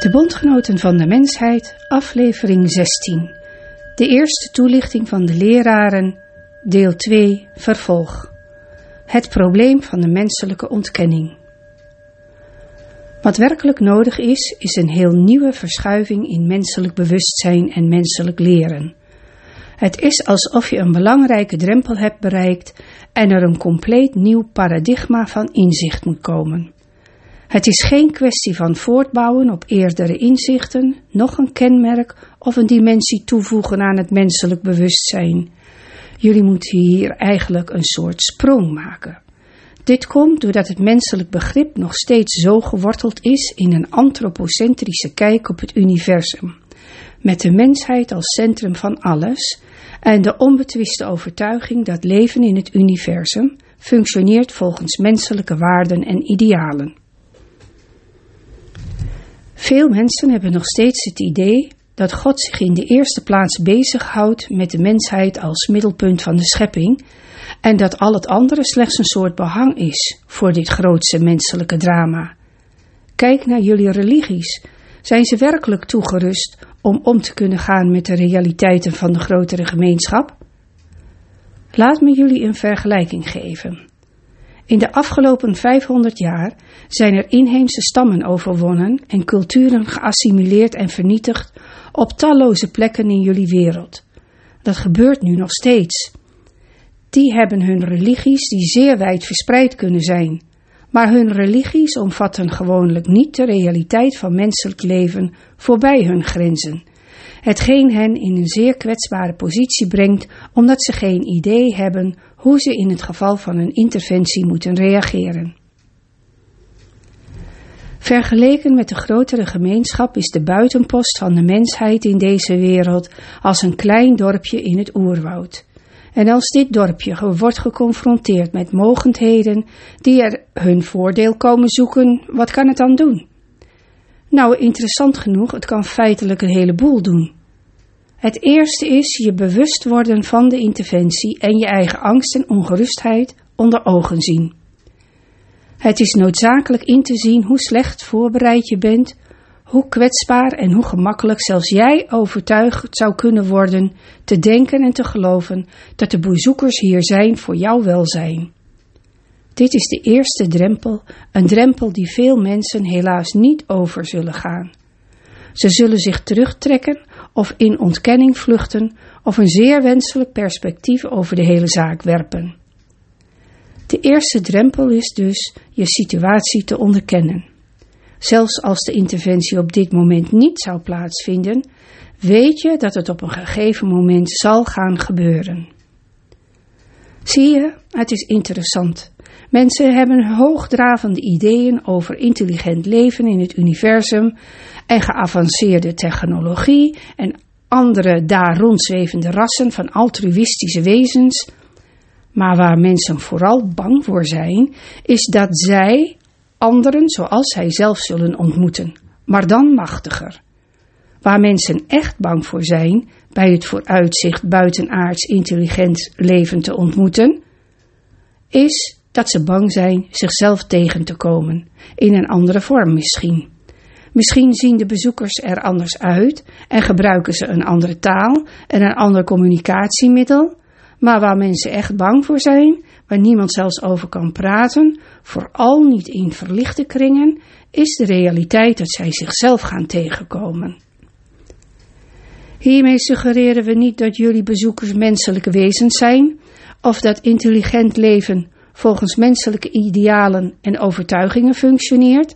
De Bondgenoten van de Mensheid, aflevering 16. De eerste toelichting van de leraren, deel 2, vervolg. Het probleem van de menselijke ontkenning. Wat werkelijk nodig is, is een heel nieuwe verschuiving in menselijk bewustzijn en menselijk leren. Het is alsof je een belangrijke drempel hebt bereikt en er een compleet nieuw paradigma van inzicht moet komen. Het is geen kwestie van voortbouwen op eerdere inzichten, nog een kenmerk of een dimensie toevoegen aan het menselijk bewustzijn. Jullie moeten hier eigenlijk een soort sprong maken. Dit komt doordat het menselijk begrip nog steeds zo geworteld is in een antropocentrische kijk op het universum, met de mensheid als centrum van alles en de onbetwiste overtuiging dat leven in het universum functioneert volgens menselijke waarden en idealen. Veel mensen hebben nog steeds het idee dat God zich in de eerste plaats bezighoudt met de mensheid als middelpunt van de schepping en dat al het andere slechts een soort behang is voor dit grootste menselijke drama. Kijk naar jullie religies. Zijn ze werkelijk toegerust om om te kunnen gaan met de realiteiten van de grotere gemeenschap? Laat me jullie een vergelijking geven. In de afgelopen 500 jaar zijn er inheemse stammen overwonnen en culturen geassimileerd en vernietigd op talloze plekken in jullie wereld. Dat gebeurt nu nog steeds. Die hebben hun religies die zeer wijd verspreid kunnen zijn, maar hun religies omvatten gewoonlijk niet de realiteit van menselijk leven voorbij hun grenzen, hetgeen hen in een zeer kwetsbare positie brengt omdat ze geen idee hebben hoe ze in het geval van een interventie moeten reageren. Vergeleken met de grotere gemeenschap is de buitenpost van de mensheid in deze wereld als een klein dorpje in het oerwoud. En als dit dorpje wordt geconfronteerd met mogendheden die er hun voordeel komen zoeken, wat kan het dan doen? Nou, interessant genoeg, het kan feitelijk een heleboel doen. Het eerste is je bewust worden van de interventie en je eigen angst en ongerustheid onder ogen zien. Het is noodzakelijk in te zien hoe slecht voorbereid je bent, hoe kwetsbaar en hoe gemakkelijk zelfs jij overtuigd zou kunnen worden te denken en te geloven dat de bezoekers hier zijn voor jouw welzijn. Dit is de eerste drempel, een drempel die veel mensen helaas niet over zullen gaan. Ze zullen zich terugtrekken of in ontkenning vluchten of een zeer wenselijk perspectief over de hele zaak werpen. De eerste drempel is dus je situatie te onderkennen. Zelfs als de interventie op dit moment niet zou plaatsvinden, weet je dat het op een gegeven moment zal gaan gebeuren. Zie je, het is interessant. Mensen hebben hoogdravende ideeën over intelligent leven in het universum en geavanceerde technologie en andere daar rondzwevende rassen van altruïstische wezens. Maar waar mensen vooral bang voor zijn, is dat zij anderen zoals zij zelf zullen ontmoeten, maar dan machtiger. Waar mensen echt bang voor zijn, bij het vooruitzicht buitenaards intelligent leven te ontmoeten, is dat ze bang zijn zichzelf tegen te komen, in een andere vorm misschien. Misschien zien de bezoekers er anders uit en gebruiken ze een andere taal en een ander communicatiemiddel, maar waar mensen echt bang voor zijn, waar niemand zelfs over kan praten, vooral niet in verlichte kringen, is de realiteit dat zij zichzelf gaan tegenkomen. Hiermee suggereren we niet dat jullie bezoekers menselijke wezens zijn, of dat intelligent leven volgens menselijke idealen en overtuigingen functioneert.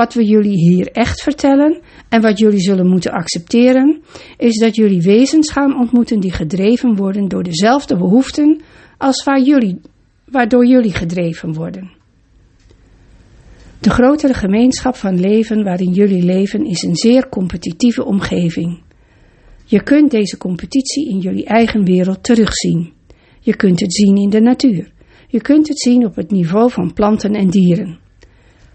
Wat we jullie hier echt vertellen en wat jullie zullen moeten accepteren, is dat jullie wezens gaan ontmoeten die gedreven worden door dezelfde behoeften als waar jullie, waardoor jullie gedreven worden. De grotere gemeenschap van leven waarin jullie leven is een zeer competitieve omgeving. Je kunt deze competitie in jullie eigen wereld terugzien. Je kunt het zien in de natuur. Je kunt het zien op het niveau van planten en dieren.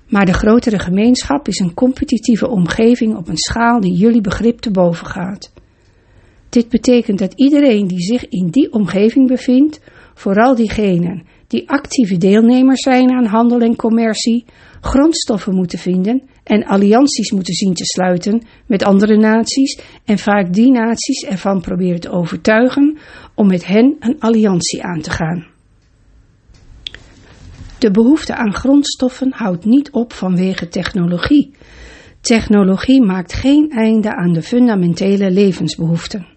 Maar de grotere gemeenschap is een competitieve omgeving op een schaal die jullie begrip te boven gaat. Dit betekent dat iedereen die zich in die omgeving bevindt, vooral diegenen die actieve deelnemers zijn aan handel en commercie, grondstoffen moeten vinden en allianties moeten zien te sluiten met andere naties en vaak die naties ervan proberen te overtuigen om met hen een alliantie aan te gaan. De behoefte aan grondstoffen houdt niet op vanwege technologie. Technologie maakt geen einde aan de fundamentele levensbehoeften.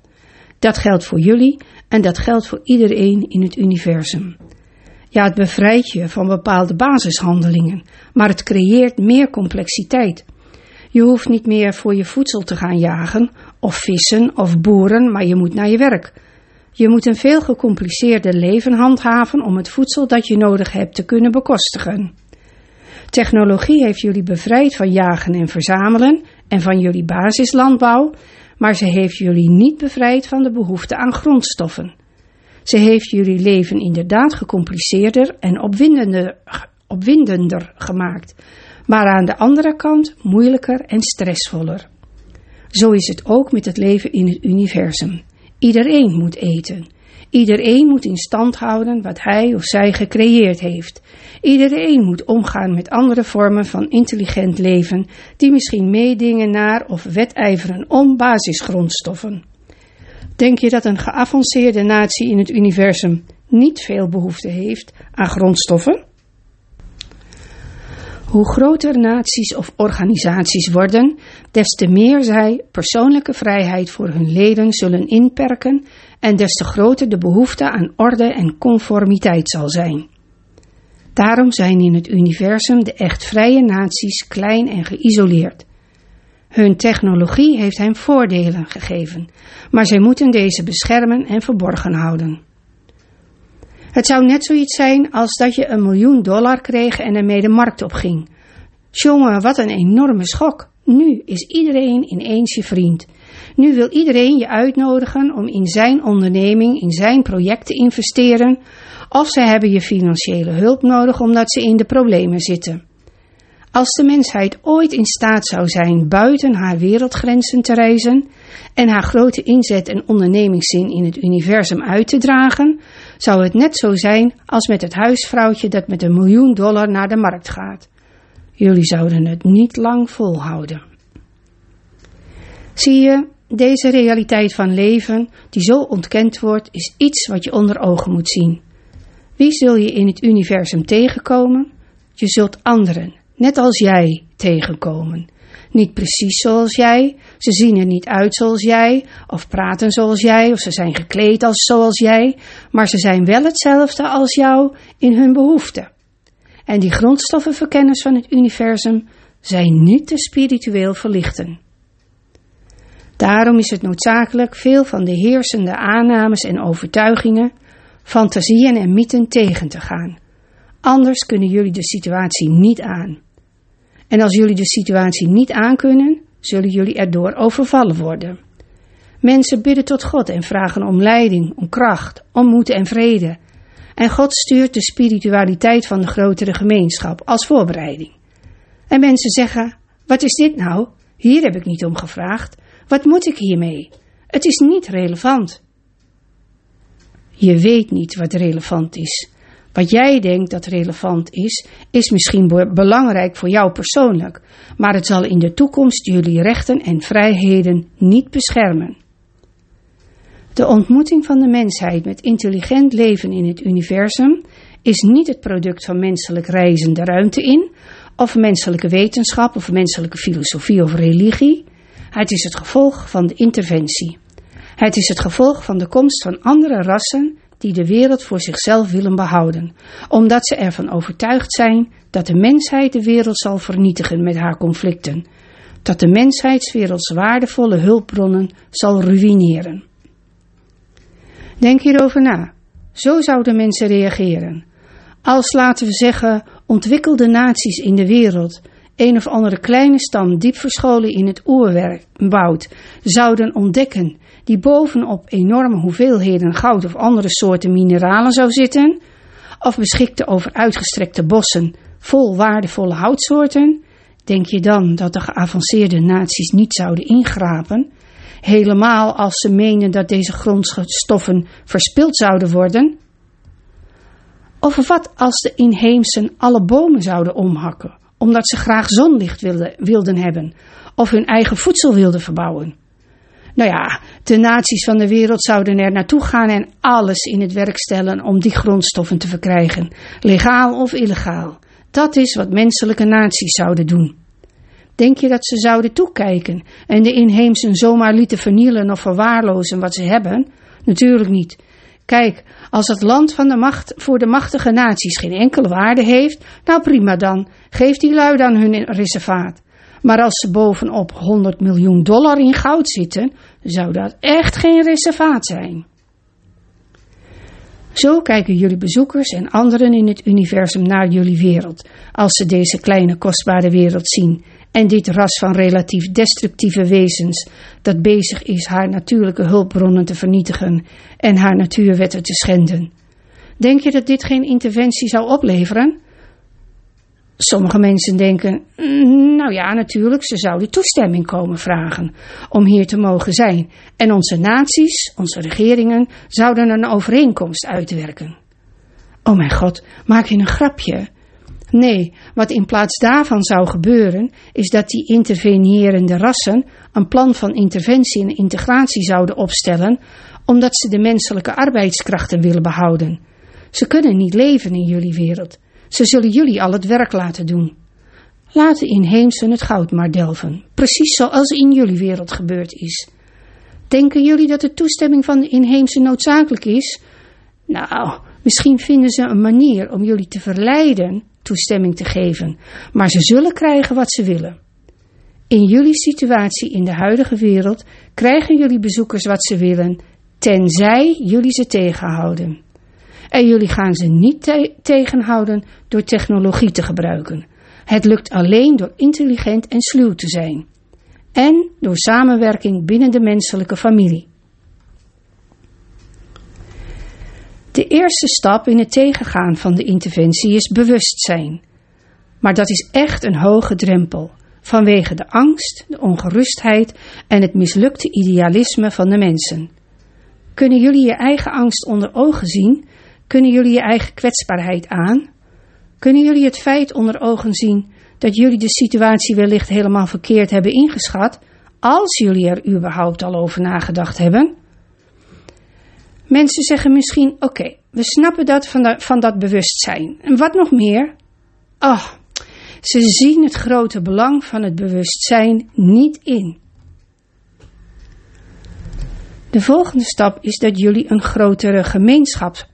Dat geldt voor jullie en dat geldt voor iedereen in het universum. Ja, het bevrijdt je van bepaalde basishandelingen, maar het creëert meer complexiteit. Je hoeft niet meer voor je voedsel te gaan jagen, of vissen of boeren, maar je moet naar je werk. Je moet een veel gecompliceerder leven handhaven om het voedsel dat je nodig hebt te kunnen bekostigen. Technologie heeft jullie bevrijd van jagen en verzamelen en van jullie basislandbouw, maar ze heeft jullie niet bevrijd van de behoefte aan grondstoffen. Ze heeft jullie leven inderdaad gecompliceerder en opwindender, opwindender gemaakt, maar aan de andere kant moeilijker en stressvoller. Zo is het ook met het leven in het universum. Iedereen moet eten. Iedereen moet in stand houden wat hij of zij gecreëerd heeft. Iedereen moet omgaan met andere vormen van intelligent leven, die misschien meedingen naar of wedijveren om basisgrondstoffen. Denk je dat een geavanceerde natie in het universum niet veel behoefte heeft aan grondstoffen? Hoe groter naties of organisaties worden, des te meer zij persoonlijke vrijheid voor hun leden zullen inperken en des te groter de behoefte aan orde en conformiteit zal zijn. Daarom zijn in het universum de echt vrije naties klein en geïsoleerd. Hun technologie heeft hen voordelen gegeven, maar zij moeten deze beschermen en verborgen houden. Het zou net zoiets zijn als dat je een miljoen dollar kreeg en ermee de markt opging. Jongen, wat een enorme schok. Nu is iedereen ineens je vriend. Nu wil iedereen je uitnodigen om in zijn onderneming, in zijn project te investeren, of ze hebben je financiële hulp nodig omdat ze in de problemen zitten. Als de mensheid ooit in staat zou zijn buiten haar wereldgrenzen te reizen en haar grote inzet en ondernemingszin in het universum uit te dragen, zou het net zo zijn als met het huisvrouwtje dat met een miljoen dollar naar de markt gaat. Jullie zouden het niet lang volhouden. Zie je, deze realiteit van leven, die zo ontkend wordt, is iets wat je onder ogen moet zien. Wie zul je in het universum tegenkomen? Je zult anderen, net als jij, tegenkomen. Niet precies zoals jij, ze zien er niet uit zoals jij, of praten zoals jij, of ze zijn gekleed als zoals jij, maar ze zijn wel hetzelfde als jou in hun behoeften. En die grondstoffenverkenners van het universum zijn niet te spiritueel verlichten. Daarom is het noodzakelijk veel van de heersende aannames en overtuigingen, fantasieën en mythen tegen te gaan. Anders kunnen jullie de situatie niet aan. En als jullie de situatie niet aankunnen, zullen jullie erdoor overvallen worden. Mensen bidden tot God en vragen om leiding, om kracht, om moed en vrede. En God stuurt de spiritualiteit van de grotere gemeenschap als voorbereiding. En mensen zeggen: Wat is dit nou? Hier heb ik niet om gevraagd. Wat moet ik hiermee? Het is niet relevant. Je weet niet wat relevant is. Wat jij denkt dat relevant is, is misschien belangrijk voor jou persoonlijk, maar het zal in de toekomst jullie rechten en vrijheden niet beschermen. De ontmoeting van de mensheid met intelligent leven in het universum is niet het product van menselijk reizen de ruimte in, of menselijke wetenschap, of menselijke filosofie of religie. Het is het gevolg van de interventie. Het is het gevolg van de komst van andere rassen die de wereld voor zichzelf willen behouden, omdat ze ervan overtuigd zijn dat de mensheid de wereld zal vernietigen met haar conflicten, dat de mensheidswerelds waardevolle hulpbronnen zal ruïneren. Denk hierover na. Zo zouden mensen reageren. Als, laten we zeggen, ontwikkelde naties in de wereld een of andere kleine stam diep verscholen in het oerwoud zouden ontdekken die bovenop enorme hoeveelheden goud of andere soorten mineralen zou zitten, of beschikte over uitgestrekte bossen vol waardevolle houtsoorten, denk je dan dat de geavanceerde naties niet zouden ingrapen, helemaal als ze menen dat deze grondstoffen verspild zouden worden? Of wat als de inheemsen alle bomen zouden omhakken, omdat ze graag zonlicht wilden, wilden hebben, of hun eigen voedsel wilden verbouwen? Nou ja, de naties van de wereld zouden er naartoe gaan en alles in het werk stellen om die grondstoffen te verkrijgen, legaal of illegaal. Dat is wat menselijke naties zouden doen. Denk je dat ze zouden toekijken en de inheemsen zomaar lieten vernielen of verwaarlozen wat ze hebben? Natuurlijk niet. Kijk, als het land van de macht voor de machtige naties geen enkele waarde heeft, nou prima dan, geef die lui dan hun reservaat. Maar als ze bovenop 100 miljoen dollar in goud zitten, zou dat echt geen reservaat zijn. Zo kijken jullie bezoekers en anderen in het universum naar jullie wereld, als ze deze kleine kostbare wereld zien en dit ras van relatief destructieve wezens dat bezig is haar natuurlijke hulpbronnen te vernietigen en haar natuurwetten te schenden. Denk je dat dit geen interventie zou opleveren? Sommige mensen denken, mm, nou ja, natuurlijk, ze zouden toestemming komen vragen om hier te mogen zijn. En onze naties, onze regeringen, zouden een overeenkomst uitwerken. Oh mijn god, maak je een grapje? Nee, wat in plaats daarvan zou gebeuren, is dat die intervenierende rassen een plan van interventie en integratie zouden opstellen, omdat ze de menselijke arbeidskrachten willen behouden. Ze kunnen niet leven in jullie wereld. Ze zullen jullie al het werk laten doen. Laat de inheemsen het goud maar delven, precies zoals in jullie wereld gebeurd is. Denken jullie dat de toestemming van de inheemse noodzakelijk is? Nou, misschien vinden ze een manier om jullie te verleiden toestemming te geven, maar ze zullen krijgen wat ze willen. In jullie situatie in de huidige wereld krijgen jullie bezoekers wat ze willen, tenzij jullie ze tegenhouden. En jullie gaan ze niet tegenhouden door technologie te gebruiken. Het lukt alleen door intelligent en sluw te zijn. En door samenwerking binnen de menselijke familie. De eerste stap in het tegengaan van de interventie is bewustzijn. Maar dat is echt een hoge drempel, vanwege de angst, de ongerustheid en het mislukte idealisme van de mensen. Kunnen jullie je eigen angst onder ogen zien kunnen jullie je eigen kwetsbaarheid aan? Kunnen jullie het feit onder ogen zien dat jullie de situatie wellicht helemaal verkeerd hebben ingeschat, als jullie er überhaupt al over nagedacht hebben? Mensen zeggen misschien: Oké, we snappen dat van, dat bewustzijn. En wat nog meer? Oh, ze zien het grote belang van het bewustzijn niet in. De volgende stap is dat jullie een grotere gemeenschap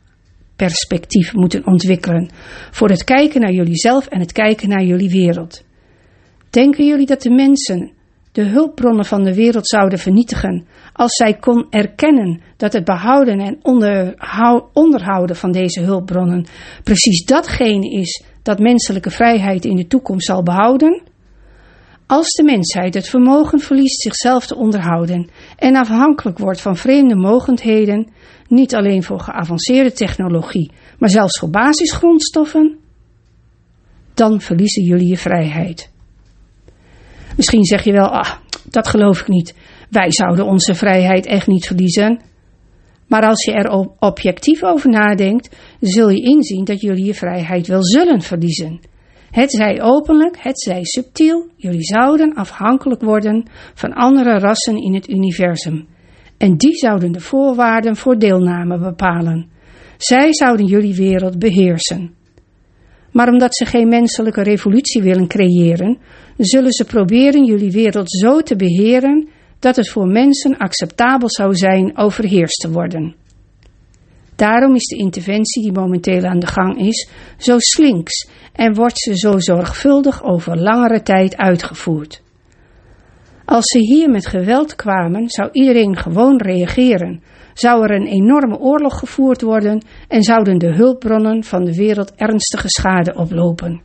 perspectief moeten ontwikkelen. Voor het kijken naar jullie zelf en het kijken naar jullie wereld. Denken jullie dat de mensen de hulpbronnen van de wereld zouden vernietigen als zij kon erkennen dat het behouden en onderhouden van deze hulpbronnen precies datgene is dat menselijke vrijheid in de toekomst zal behouden? Als de mensheid het vermogen verliest zichzelf te onderhouden en afhankelijk wordt van vreemde mogendheden, niet alleen voor geavanceerde technologie, maar zelfs voor basisgrondstoffen, dan verliezen jullie je vrijheid. Misschien zeg je wel, ah, dat geloof ik niet. Wij zouden onze vrijheid echt niet verliezen. Maar als je er objectief over nadenkt, zul je inzien dat jullie je vrijheid wel zullen verliezen. Het zij openlijk, het zij subtiel, jullie zouden afhankelijk worden van andere rassen in het universum. En die zouden de voorwaarden voor deelname bepalen. Zij zouden jullie wereld beheersen. Maar omdat ze geen menselijke revolutie willen creëren, zullen ze proberen jullie wereld zo te beheren dat het voor mensen acceptabel zou zijn overheerst te worden. Daarom is de interventie die momenteel aan de gang is zo slinks en wordt ze zo zorgvuldig over langere tijd uitgevoerd. Als ze hier met geweld kwamen, zou iedereen gewoon reageren, zou er een enorme oorlog gevoerd worden en zouden de hulpbronnen van de wereld ernstige schade oplopen.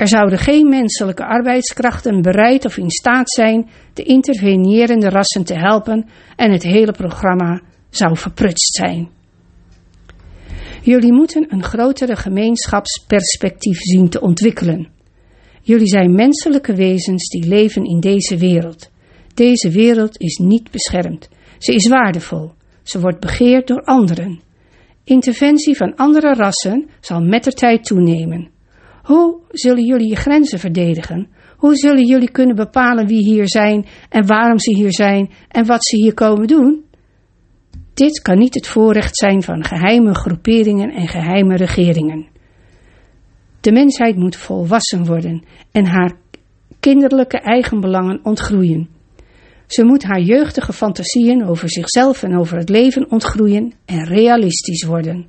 Er zouden geen menselijke arbeidskrachten bereid of in staat zijn de intervenierende rassen te helpen en het hele programma zou verprutst zijn. Jullie moeten een grotere gemeenschapsperspectief zien te ontwikkelen. Jullie zijn menselijke wezens die leven in deze wereld. Deze wereld is niet beschermd. Ze is waardevol. Ze wordt begeerd door anderen. Interventie van andere rassen zal met de tijd toenemen. Hoe zullen jullie je grenzen verdedigen? Hoe zullen jullie kunnen bepalen wie hier zijn en waarom ze hier zijn en wat ze hier komen doen? Dit kan niet het voorrecht zijn van geheime groeperingen en geheime regeringen. De mensheid moet volwassen worden en haar kinderlijke eigenbelangen ontgroeien. Ze moet haar jeugdige fantasieën over zichzelf en over het leven ontgroeien en realistisch worden.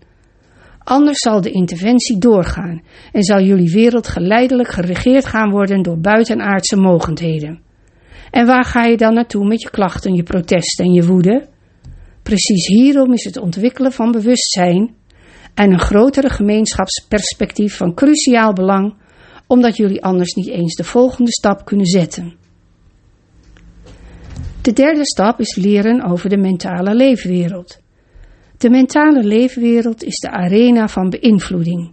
Anders zal de interventie doorgaan en zal jullie wereld geleidelijk geregeerd gaan worden door buitenaardse mogendheden. En waar ga je dan naartoe met je klachten, je protesten en je woede? Precies hierom is het ontwikkelen van bewustzijn en een grotere gemeenschapsperspectief van cruciaal belang, omdat jullie anders niet eens de volgende stap kunnen zetten. De derde stap is leren over de mentale leefwereld. De mentale leefwereld is de arena van beïnvloeding.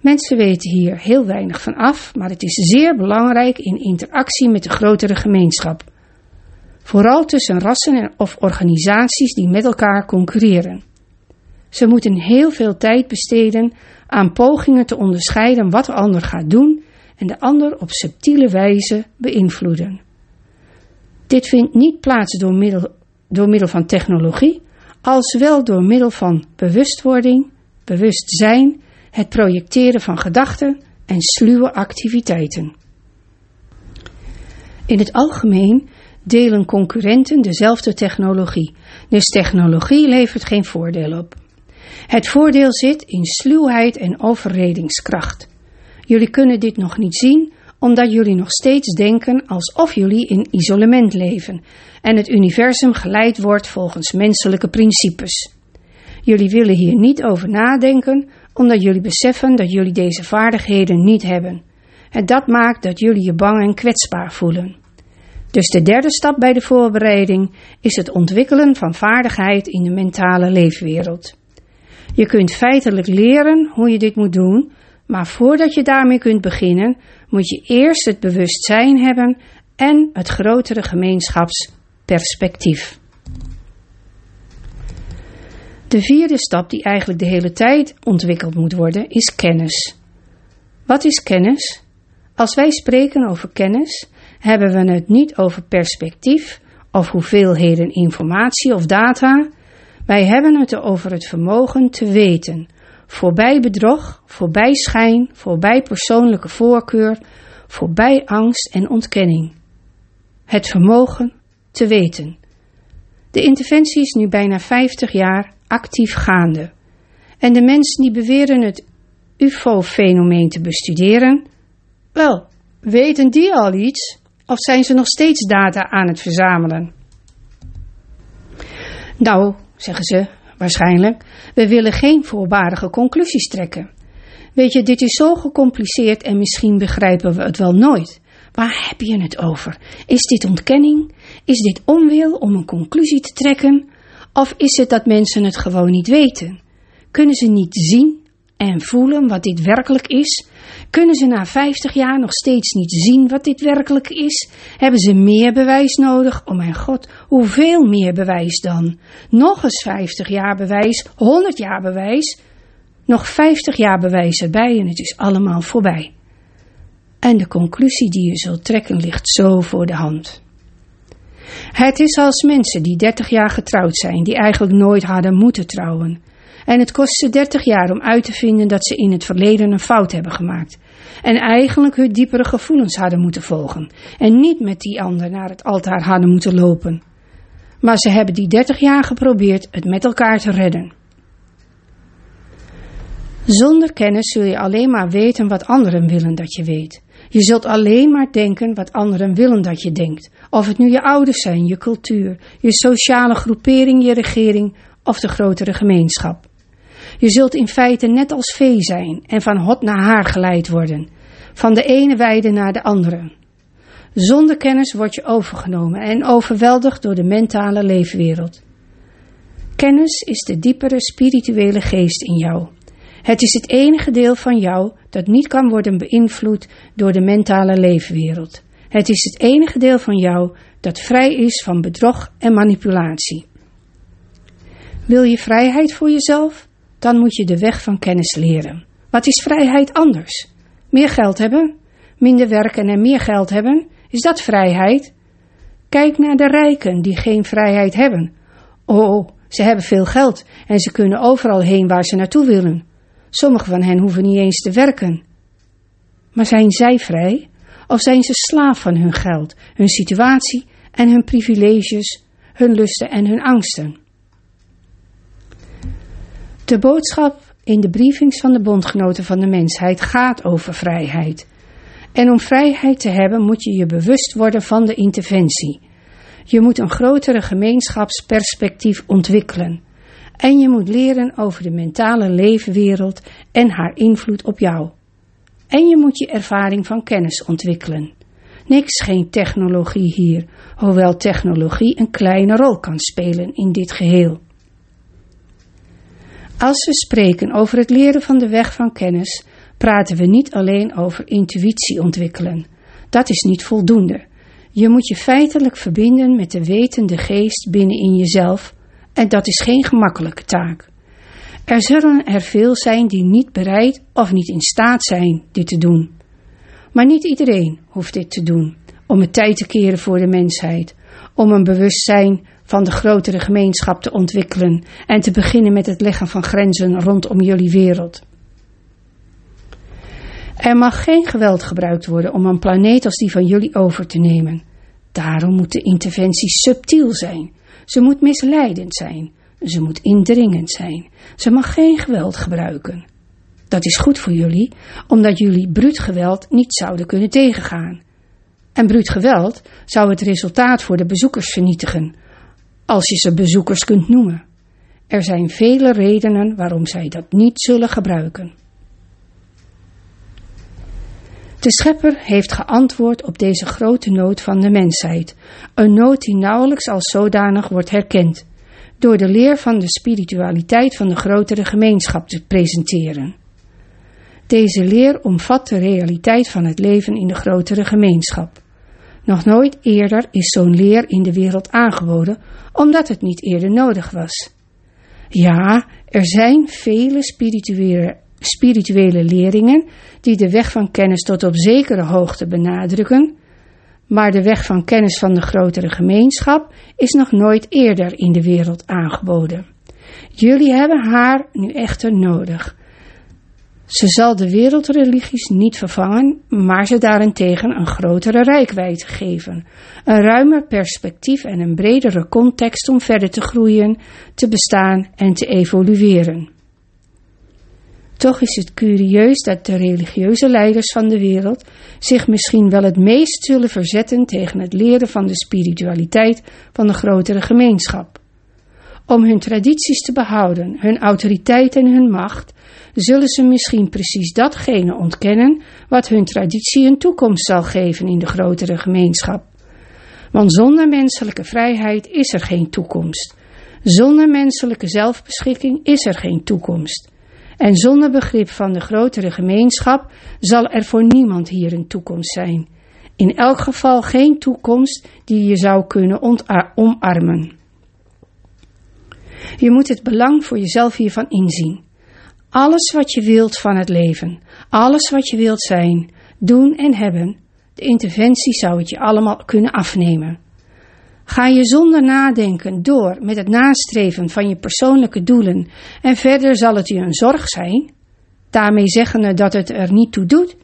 Mensen weten hier heel weinig van af, maar het is zeer belangrijk in interactie met de grotere gemeenschap. Vooral tussen rassen of organisaties die met elkaar concurreren. Ze moeten heel veel tijd besteden aan pogingen te onderscheiden wat de ander gaat doen en de ander op subtiele wijze beïnvloeden. Dit vindt niet plaats door middel, door middel van technologie, als wel door middel van bewustwording, bewustzijn, het projecteren van gedachten en sluwe activiteiten. In het algemeen delen concurrenten dezelfde technologie, dus technologie levert geen voordeel op. Het voordeel zit in sluwheid en overredingskracht. Jullie kunnen dit nog niet zien, omdat jullie nog steeds denken alsof jullie in isolement leven en het universum geleid wordt volgens menselijke principes. Jullie willen hier niet over nadenken, omdat jullie beseffen dat jullie deze vaardigheden niet hebben. En dat maakt dat jullie je bang en kwetsbaar voelen. Dus de derde stap bij de voorbereiding is het ontwikkelen van vaardigheid in de mentale leefwereld. Je kunt feitelijk leren hoe je dit moet doen, maar voordat je daarmee kunt beginnen, moet je eerst het bewustzijn hebben en het grotere gemeenschapsperspectief. De vierde stap die eigenlijk de hele tijd ontwikkeld moet worden is kennis. Wat is kennis? Als wij spreken over kennis, hebben we het niet over perspectief of hoeveelheden informatie of data. Wij hebben het over het vermogen te weten, voorbij bedrog, voorbij schijn, voorbij persoonlijke voorkeur, voorbij angst en ontkenning. Het vermogen te weten. De interventie is nu bijna 50 jaar actief gaande. En de mensen die beweren het UFO-fenomeen te bestuderen, wel, weten die al iets of zijn ze nog steeds data aan het verzamelen? Nou, zeggen ze waarschijnlijk, we willen geen voorbarige conclusies trekken. Weet je, dit is zo gecompliceerd en misschien begrijpen we het wel nooit. Waar heb je het over? Is dit ontkenning? Is dit onwil om een conclusie te trekken? Of is het dat mensen het gewoon niet weten? Kunnen ze niet zien en voelen wat dit werkelijk is? Kunnen ze na 50 jaar nog steeds niet zien wat dit werkelijk is? Hebben ze meer bewijs nodig? Oh mijn god, hoeveel meer bewijs dan? Nog eens 50 jaar bewijs, 100 jaar bewijs, nog 50 jaar bewijs erbij en het is allemaal voorbij. En de conclusie die je zult trekken ligt zo voor de hand. Het is als mensen die 30 jaar getrouwd zijn, die eigenlijk nooit hadden moeten trouwen. En het kost ze 30 jaar om uit te vinden dat ze in het verleden een fout hebben gemaakt. En eigenlijk hun diepere gevoelens hadden moeten volgen. En niet met die ander naar het altaar hadden moeten lopen. Maar ze hebben die 30 jaar geprobeerd het met elkaar te redden. Zonder kennis zul je alleen maar weten wat anderen willen dat je weet. Je zult alleen maar denken wat anderen willen dat je denkt. Of het nu je ouders zijn, je cultuur, je sociale groepering, je regering of de grotere gemeenschap. Je zult in feite net als vee zijn en van hot naar haar geleid worden, van de ene weide naar de andere. Zonder kennis word je overgenomen en overweldigd door de mentale leefwereld. Kennis is de diepere spirituele geest in jou. Het is het enige deel van jou dat niet kan worden beïnvloed door de mentale leefwereld. Het is het enige deel van jou dat vrij is van bedrog en manipulatie. Wil je vrijheid voor jezelf? Dan moet je de weg van kennis leren. Wat is vrijheid anders? Meer geld hebben? Minder werken en meer geld hebben? Is dat vrijheid? Kijk naar de rijken die geen vrijheid hebben. Oh, ze hebben veel geld en ze kunnen overal heen waar ze naartoe willen. Sommigen van hen hoeven niet eens te werken. Maar zijn zij vrij? Of zijn ze slaaf van hun geld, hun situatie en hun privileges, hun lusten en hun angsten? De boodschap in de briefings van de bondgenoten van de mensheid gaat over vrijheid. En om vrijheid te hebben moet je je bewust worden van de interventie. Je moet een grotere gemeenschapsperspectief ontwikkelen. En je moet leren over de mentale leefwereld en haar invloed op jou. En je moet je ervaring van kennis ontwikkelen. Niks geen technologie hier, hoewel technologie een kleine rol kan spelen in dit geheel. Als we spreken over het leren van de weg van kennis, praten we niet alleen over intuïtie ontwikkelen. Dat is niet voldoende. Je moet je feitelijk verbinden met de wetende geest binnen in jezelf en dat is geen gemakkelijke taak. Er zullen er veel zijn die niet bereid of niet in staat zijn dit te doen. Maar niet iedereen hoeft dit te doen om het tijd te keren voor de mensheid, om een bewustzijn van de grotere gemeenschap te ontwikkelen en te beginnen met het leggen van grenzen rondom jullie wereld. Er mag geen geweld gebruikt worden om een planeet als die van jullie over te nemen. Daarom moet de interventie subtiel zijn. Ze moet misleidend zijn. Ze moet indringend zijn. Ze mag geen geweld gebruiken. Dat is goed voor jullie, omdat jullie bruut geweld niet zouden kunnen tegengaan. En bruut geweld zou het resultaat voor de bezoekers vernietigen, als je ze bezoekers kunt noemen. Er zijn vele redenen waarom zij dat niet zullen gebruiken. De schepper heeft geantwoord op deze grote nood van de mensheid, een nood die nauwelijks als zodanig wordt herkend, door de leer van de spiritualiteit van de grotere gemeenschap te presenteren. Deze leer omvat de realiteit van het leven in de grotere gemeenschap. Nog nooit eerder is zo'n leer in de wereld aangeboden, omdat het niet eerder nodig was. Ja, er zijn vele spirituele, spirituele leringen die de weg van kennis tot op zekere hoogte benadrukken, maar de weg van kennis van de grotere gemeenschap is nog nooit eerder in de wereld aangeboden. Jullie hebben haar nu echter nodig. Ze zal de wereldreligies niet vervangen, maar ze daarentegen een grotere rijkwijde geven, een ruimer perspectief en een bredere context om verder te groeien, te bestaan en te evolueren. Toch is het curieus dat de religieuze leiders van de wereld zich misschien wel het meest zullen verzetten tegen het leren van de spiritualiteit van de grotere gemeenschap. Om hun tradities te behouden, hun autoriteit en hun macht, zullen ze misschien precies datgene ontkennen wat hun traditie een toekomst zal geven in de grotere gemeenschap. Want zonder menselijke vrijheid is er geen toekomst. Zonder menselijke zelfbeschikking is er geen toekomst. En zonder begrip van de grotere gemeenschap zal er voor niemand hier een toekomst zijn. In elk geval geen toekomst die je zou kunnen omarmen. Je moet het belang voor jezelf hiervan inzien. Alles wat je wilt van het leven, alles wat je wilt zijn, doen en hebben, de interventie zou het je allemaal kunnen afnemen. Ga je zonder nadenken door met het nastreven van je persoonlijke doelen en verder zal het je een zorg zijn, daarmee zeggende dat het er niet toe doet?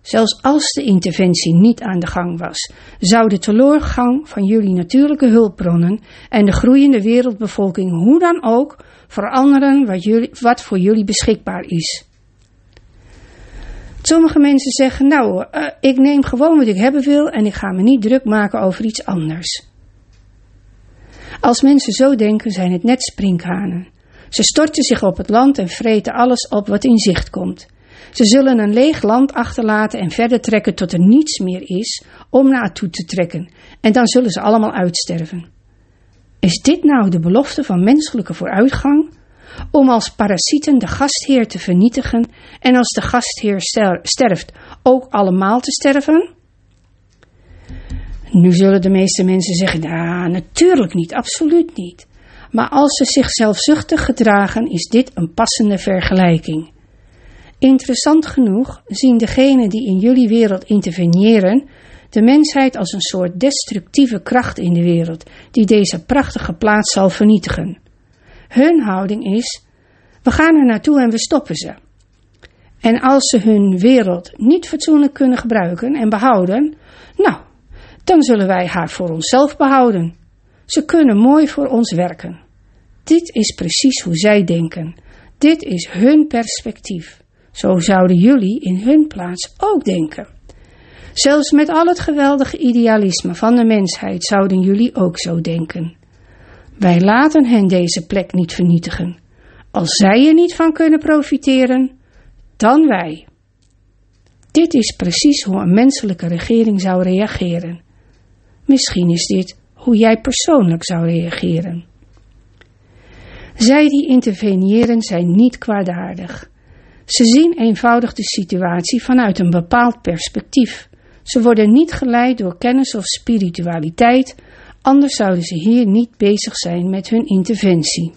Zelfs als de interventie niet aan de gang was, zou de teleurgang van jullie natuurlijke hulpbronnen en de groeiende wereldbevolking hoe dan ook veranderen wat, jullie, wat voor jullie beschikbaar is. Sommige mensen zeggen, nou, uh, ik neem gewoon wat ik hebben wil en ik ga me niet druk maken over iets anders. Als mensen zo denken, zijn het net sprinkhanen. Ze storten zich op het land en vreten alles op wat in zicht komt. Ze zullen een leeg land achterlaten en verder trekken tot er niets meer is om naartoe te trekken. En dan zullen ze allemaal uitsterven. Is dit nou de belofte van menselijke vooruitgang? Om als parasieten de gastheer te vernietigen en als de gastheer sterft ook allemaal te sterven? Nu zullen de meeste mensen zeggen, ja, natuurlijk niet, absoluut niet. Maar als ze zich zelfzuchtig gedragen, is dit een passende vergelijking. Interessant genoeg zien degenen die in jullie wereld interveneren de mensheid als een soort destructieve kracht in de wereld, die deze prachtige plaats zal vernietigen. Hun houding is: we gaan er naartoe en we stoppen ze. En als ze hun wereld niet fatsoenlijk kunnen gebruiken en behouden, nou, dan zullen wij haar voor onszelf behouden. Ze kunnen mooi voor ons werken. Dit is precies hoe zij denken. Dit is hun perspectief. Zo zouden jullie in hun plaats ook denken. Zelfs met al het geweldige idealisme van de mensheid zouden jullie ook zo denken. Wij laten hen deze plek niet vernietigen. Als zij er niet van kunnen profiteren, dan wij. Dit is precies hoe een menselijke regering zou reageren. Misschien is dit hoe jij persoonlijk zou reageren. Zij die interveneren zijn niet kwaadaardig. Ze zien eenvoudig de situatie vanuit een bepaald perspectief. Ze worden niet geleid door kennis of spiritualiteit, anders zouden ze hier niet bezig zijn met hun interventie.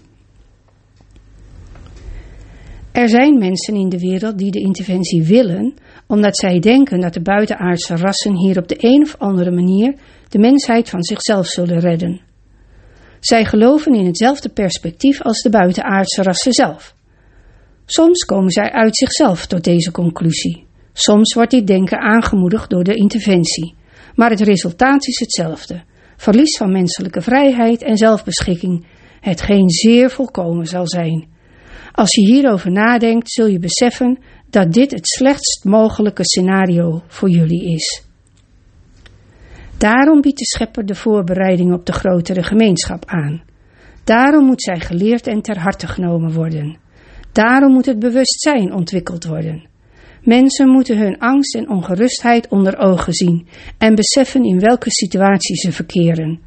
Er zijn mensen in de wereld die de interventie willen, omdat zij denken dat de buitenaardse rassen hier op de een of andere manier de mensheid van zichzelf zullen redden. Zij geloven in hetzelfde perspectief als de buitenaardse rassen zelf. Soms komen zij uit zichzelf tot deze conclusie. Soms wordt dit denken aangemoedigd door de interventie. Maar het resultaat is hetzelfde: verlies van menselijke vrijheid en zelfbeschikking, hetgeen zeer volkomen zal zijn. Als je hierover nadenkt, zul je beseffen dat dit het slechtst mogelijke scenario voor jullie is. Daarom biedt de schepper de voorbereiding op de grotere gemeenschap aan. Daarom moet zij geleerd en ter harte genomen worden. Daarom moet het bewustzijn ontwikkeld worden. Mensen moeten hun angst en ongerustheid onder ogen zien en beseffen in welke situatie ze verkeren.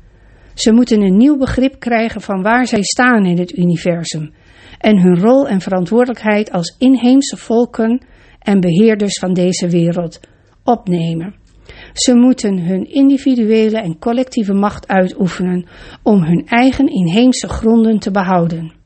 Ze moeten een nieuw begrip krijgen van waar zij staan in het universum en hun rol en verantwoordelijkheid als inheemse volken en beheerders van deze wereld opnemen. Ze moeten hun individuele en collectieve macht uitoefenen om hun eigen inheemse gronden te behouden.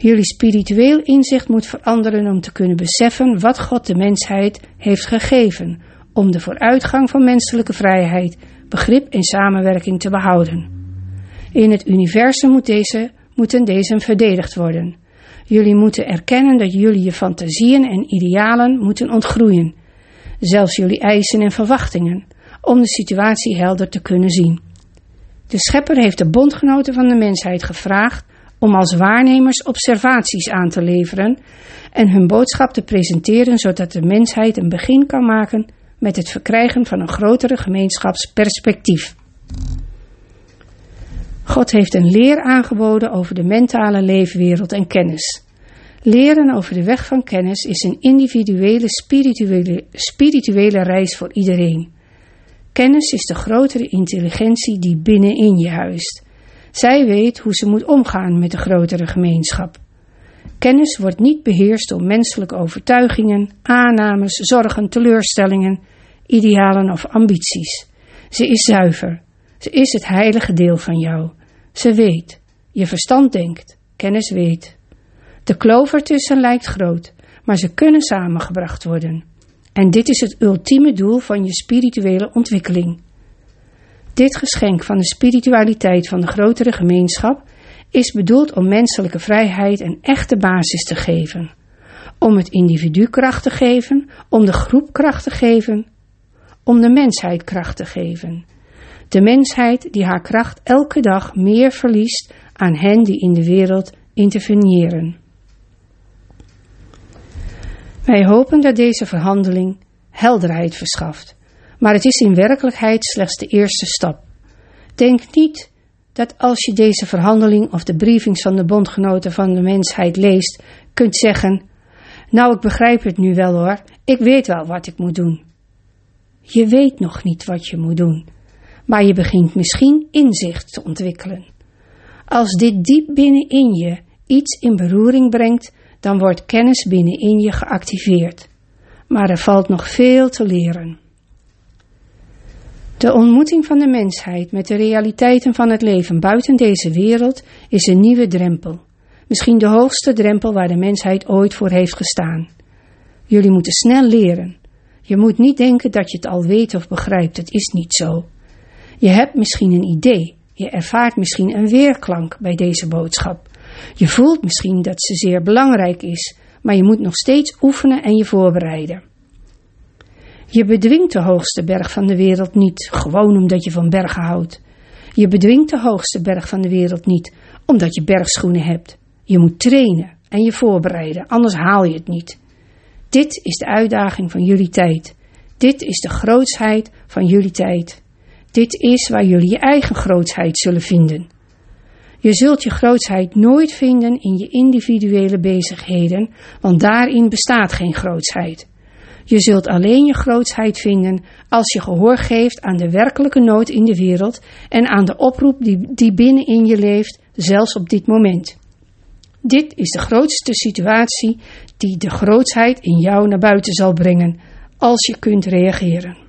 Jullie spiritueel inzicht moet veranderen om te kunnen beseffen wat God de mensheid heeft gegeven om de vooruitgang van menselijke vrijheid, begrip en samenwerking te behouden. In het universum moet deze, moeten deze verdedigd worden. Jullie moeten erkennen dat jullie je fantasieën en idealen moeten ontgroeien, zelfs jullie eisen en verwachtingen, om de situatie helder te kunnen zien. De schepper heeft de bondgenoten van de mensheid gevraagd om als waarnemers observaties aan te leveren en hun boodschap te presenteren zodat de mensheid een begin kan maken met het verkrijgen van een grotere gemeenschapsperspectief. God heeft een leer aangeboden over de mentale leefwereld en kennis. Leren over de weg van kennis is een individuele spirituele, spirituele reis voor iedereen. Kennis is de grotere intelligentie die binnenin je huist. Zij weet hoe ze moet omgaan met de grotere gemeenschap. Kennis wordt niet beheerst door menselijke overtuigingen, aannames, zorgen, teleurstellingen, idealen of ambities. Ze is zuiver. Ze is het heilige deel van jou. Ze weet. Je verstand denkt. Kennis weet. De kloof ertussen lijkt groot, maar ze kunnen samengebracht worden. En dit is het ultieme doel van je spirituele ontwikkeling. Dit geschenk van de spiritualiteit van de grotere gemeenschap is bedoeld om menselijke vrijheid een echte basis te geven. Om het individu kracht te geven, om de groep kracht te geven, om de mensheid kracht te geven. De mensheid die haar kracht elke dag meer verliest aan hen die in de wereld interveneren. Wij hopen dat deze verhandeling helderheid verschaft maar het is in werkelijkheid slechts de eerste stap. Denk niet dat als je deze verhandeling of de briefings van de bondgenoten van de mensheid leest, kunt zeggen: Nou, ik begrijp het nu wel hoor, ik weet wel wat ik moet doen. Je weet nog niet wat je moet doen, maar je begint misschien inzicht te ontwikkelen. Als dit diep binnenin je iets in beroering brengt, dan wordt kennis binnenin je geactiveerd. Maar er valt nog veel te leren. De ontmoeting van de mensheid met de realiteiten van het leven buiten deze wereld is een nieuwe drempel. Misschien de hoogste drempel waar de mensheid ooit voor heeft gestaan. Jullie moeten snel leren. Je moet niet denken dat je het al weet of begrijpt. Het is niet zo. Je hebt misschien een idee. Je ervaart misschien een weerklank bij deze boodschap. Je voelt misschien dat ze zeer belangrijk is, maar je moet nog steeds oefenen en je voorbereiden. Je bedwingt de hoogste berg van de wereld niet gewoon omdat je van bergen houdt. Je bedwingt de hoogste berg van de wereld niet omdat je bergschoenen hebt. Je moet trainen en je voorbereiden, anders haal je het niet. Dit is de uitdaging van jullie tijd. Dit is de grootsheid van jullie tijd. Dit is waar jullie je eigen grootsheid zullen vinden. Je zult je grootsheid nooit vinden in je individuele bezigheden, want daarin bestaat geen grootsheid. Je zult alleen je grootsheid vinden als je gehoor geeft aan de werkelijke nood in de wereld en aan de oproep die, die binnenin je leeft, zelfs op dit moment. Dit is de grootste situatie die de grootsheid in jou naar buiten zal brengen, als je kunt reageren.